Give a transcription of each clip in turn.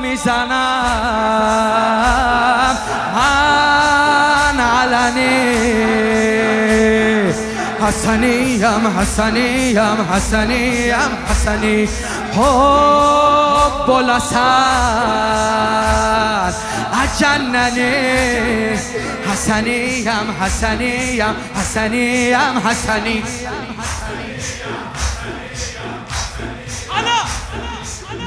می‌زنم. من علنی. حسنیم حسنیم حسنیم حسنی. حب الاسد اجننی. حسنیم حسنیم حسنیم حسنی.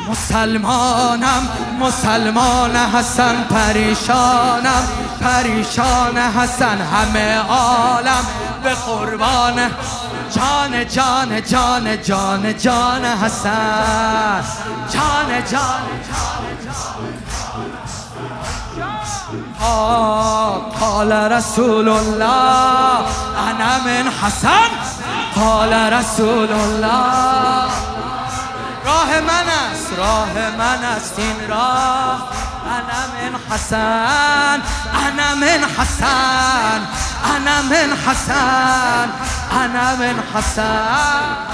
مسلمانم مسلمان حسن پریشانم پریشان حسن همه عالم. به قربان جان جان جان جان جان حسن. جان جان قال رسول الله انا من حسن. قال رسول الله راه من است راه من است این راه. انا من حسن انا من حسن انا من حسن انا من حسن.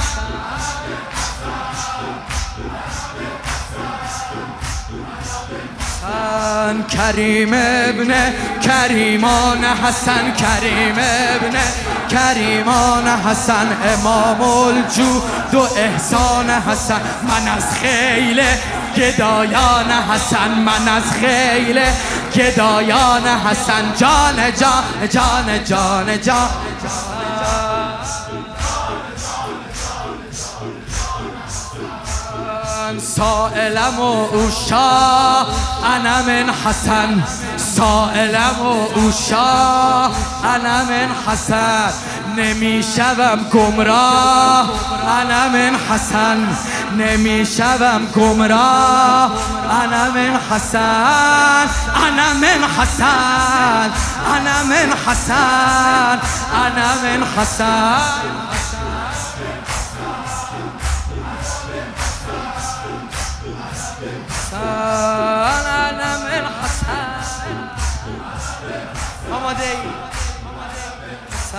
کریم ابن کریمان حسن کریم ابن کریمان حسن امام الجود و احسان حسن من از خیل گدایان حسن من از خیل گدایان حسن. جان جان جان جان جان. سائلم و اوشا انا من حسن. سائلم و اوشا انا من حسن نمی‌شوم گمراه. انا من حسن نمی‌شوم گمراه. انا من حسن انا من حسن انا من حسن انا من حسن.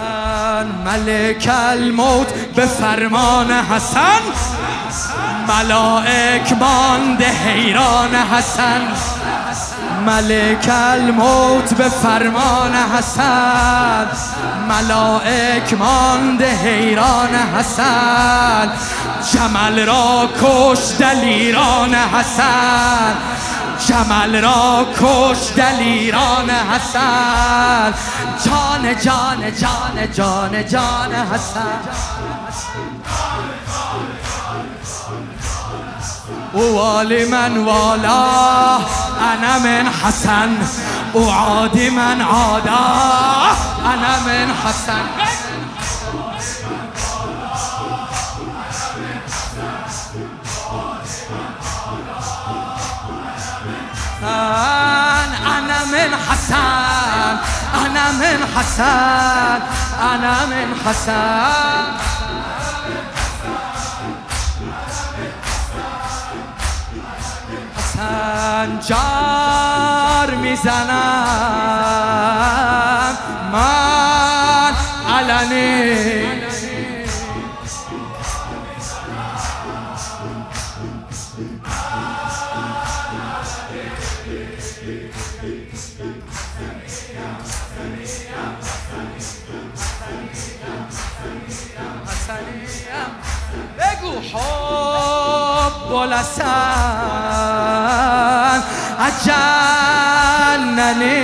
حسن ملک الموت به فرمان حسن. ملائک مانده حیران حسن. ملک الموت به فرمان حسن. ملائک مانده حیران حسن. جمل را کش دلیران حسن. جمل را کش دلیران حسن. جان جان جان جان جان حسن. والی من والا. انا من حسن. عادی من عادا. انا من حسن. أنا من حسن. أنا من حسن. أنا من حسن. حسن جار می‌زنم. من علنی. بگو حب لسان اجننی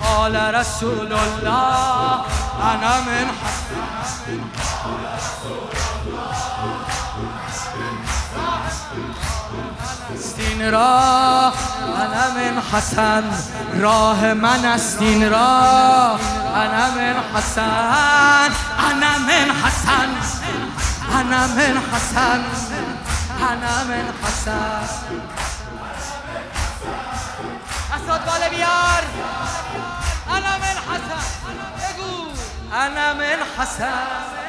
قال رسول الله انا من استین را انا من حسن. راه من استین را انا من حسن. انا من حسن. أنا من حسن. أنا من حسن. أسود بالبيار أنا من حسن. أنا من حسن.